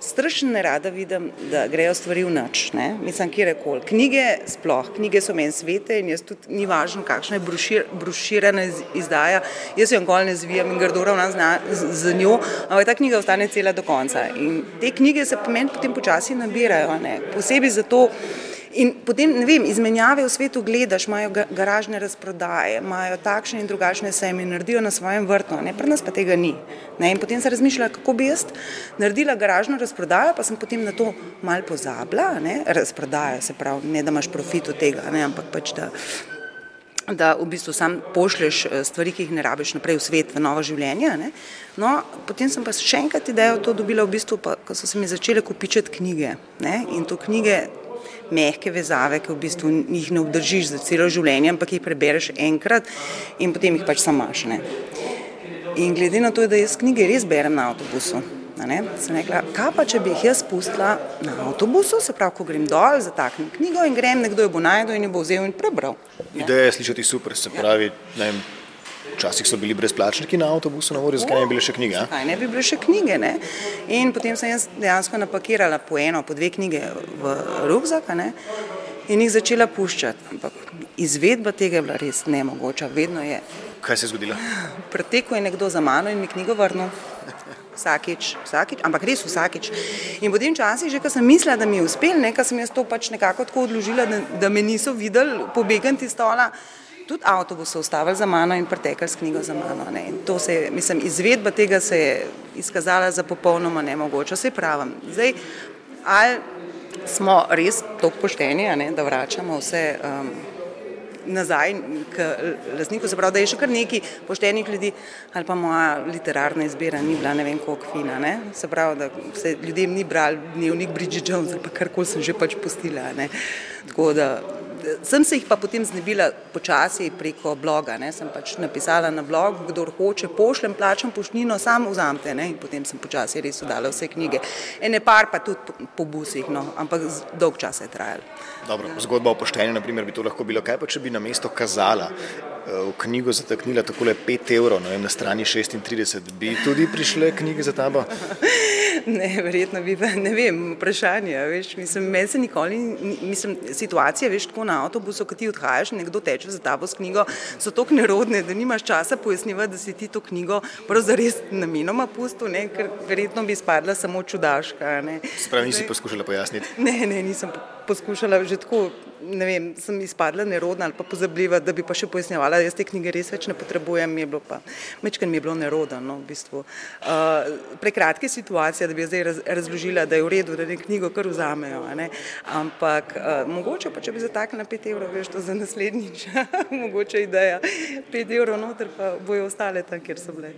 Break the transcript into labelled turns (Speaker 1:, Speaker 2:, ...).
Speaker 1: Strašno ne rada vidim, da grejo stvari v noč, ne? mislim, kjer koli. Knjige, sploh, knjige so meni svete in jaz tudi ni važno, kakšna je brošir, broširana izdaja. Jaz jo nikoli ne zvijam in grdo ravnam z njo, ampak ta knjiga ostane cela do konca. In te knjige se po meni potem počasi nabirajo, ne? posebej zato, In potem, ne vem, izmenjave v svetu gledaš, imajo garažne razprodaje, imajo takšne in drugačne sejme, naredijo na svojem vrtu, ne, pri nas pa tega ni. Ne, in potem sem razmišljala, kako bi jaz naredila garažno razprodajo, pa sem potem na to mal pozabila, ne, razprodajo se pravi, ne da imaš profit od tega, ne, ampak pač da da v bistvu sam pošlješ eh, stvari, ki jih ne rabiš naprej v svet, v novo življenje. Ne? No, potem sem pa še enkrat idejo to dobila v bistvu, pa, ko so se mi začele kupičati knjige. Ne? In to knjige mehke vezave, ki v bistvu jih ne obdržiš za celo življenje, ampak jih prebereš enkrat in potem jih pač samaš. Ne. In glede na to, da jaz knjige res berem na avtobusu, ne, sem rekla, kaj pa če bi jih jaz pustila na avtobusu, se pravi, ko grem dol, zataknem knjigo in grem, nekdo jo bo najdel in jo bo vzel in prebral.
Speaker 2: Ideja je slišati super, se pravi, ne vem, Včasih so bili brezplačniki na avtobusu na vori, zakaj ne bi bile še knjige?
Speaker 1: Zakaj ne bi bile še knjige? Ne? In potem sem jaz dejansko napakirala po eno, po dve knjige v rukzak in jih začela puščati. Ampak izvedba tega je bila res nemogoča, vedno je.
Speaker 2: Kaj se je zgodilo?
Speaker 1: Pretekel je nekdo za mano in mi knjigo vrnil. Vsakič, vsakič, ampak res vsakič. In potem časi, že ko sem mislila, da mi je uspel, nekaj sem jaz to pač nekako tako odložila, da, da me niso videli pobegati iz stola tudi avtobus so ustavili za mano in pretekli s knjigo za mano. Ne. In to se je, mislim, izvedba tega se je izkazala za popolnoma nemogoče. Se pravim, zdaj, ali smo res tako pošteni, ne, da vračamo vse um, nazaj k lasniku, se pravi, da je še kar nekaj poštenih ljudi, ali pa moja literarna izbira ni bila ne vem koliko fina, ne. Se pravi, da se ljudem ni bral dnevnik Bridget Jones ali pa karkoli sem že pač postila, ne. Tako da sem se jih pa potem znebila počasi preko bloga. Ne. Sem pač napisala na blog, kdo hoče, pošljem, plačam poštnino, samo vzamete. Ne. In potem sem počasi res oddala vse knjige. Ene par pa tudi po, po busih, no. ampak dolg čas je trajal.
Speaker 2: Dobro, zgodba o poštenju, na primer, bi to lahko bilo. Kaj pa, če bi na mesto kazala v knjigo zataknila takole 5 evrov, no, na strani 36, bi tudi prišle knjige za tabo?
Speaker 1: Ne, verjetno bi, ne vem, vprašanje. Veš, mislim, meni se nikoli, mislim, situacija, veš, tako na avtobusu, ko ti odhajaš, nekdo teče za tabo s knjigo, so tako nerodne, da nimaš časa pojasnjevati, da si ti to knjigo pravzaprav namenoma pustil, ne, ker verjetno bi spadla samo čudaška.
Speaker 2: Spravi, nisi poskušala pojasniti?
Speaker 1: Ne, ne, nisem poskušala že tako ne vem, sem izpadla nerodna ali pa pozabljiva, da bi pa še pojasnjevala, jaz te knjige res več ne potrebujem, mi je bilo pa, mečken mi je bilo nerodno, no, v bistvu. Uh, prekratke situacije, da bi zdaj raz, razložila, da je v redu, da ne knjigo kar vzamejo, ne, ampak uh, mogoče pa, če bi zataknila pet evrov, veš, to za naslednjič, mogoče ideja, pet evrov noter pa bojo ostale tam, kjer so bile.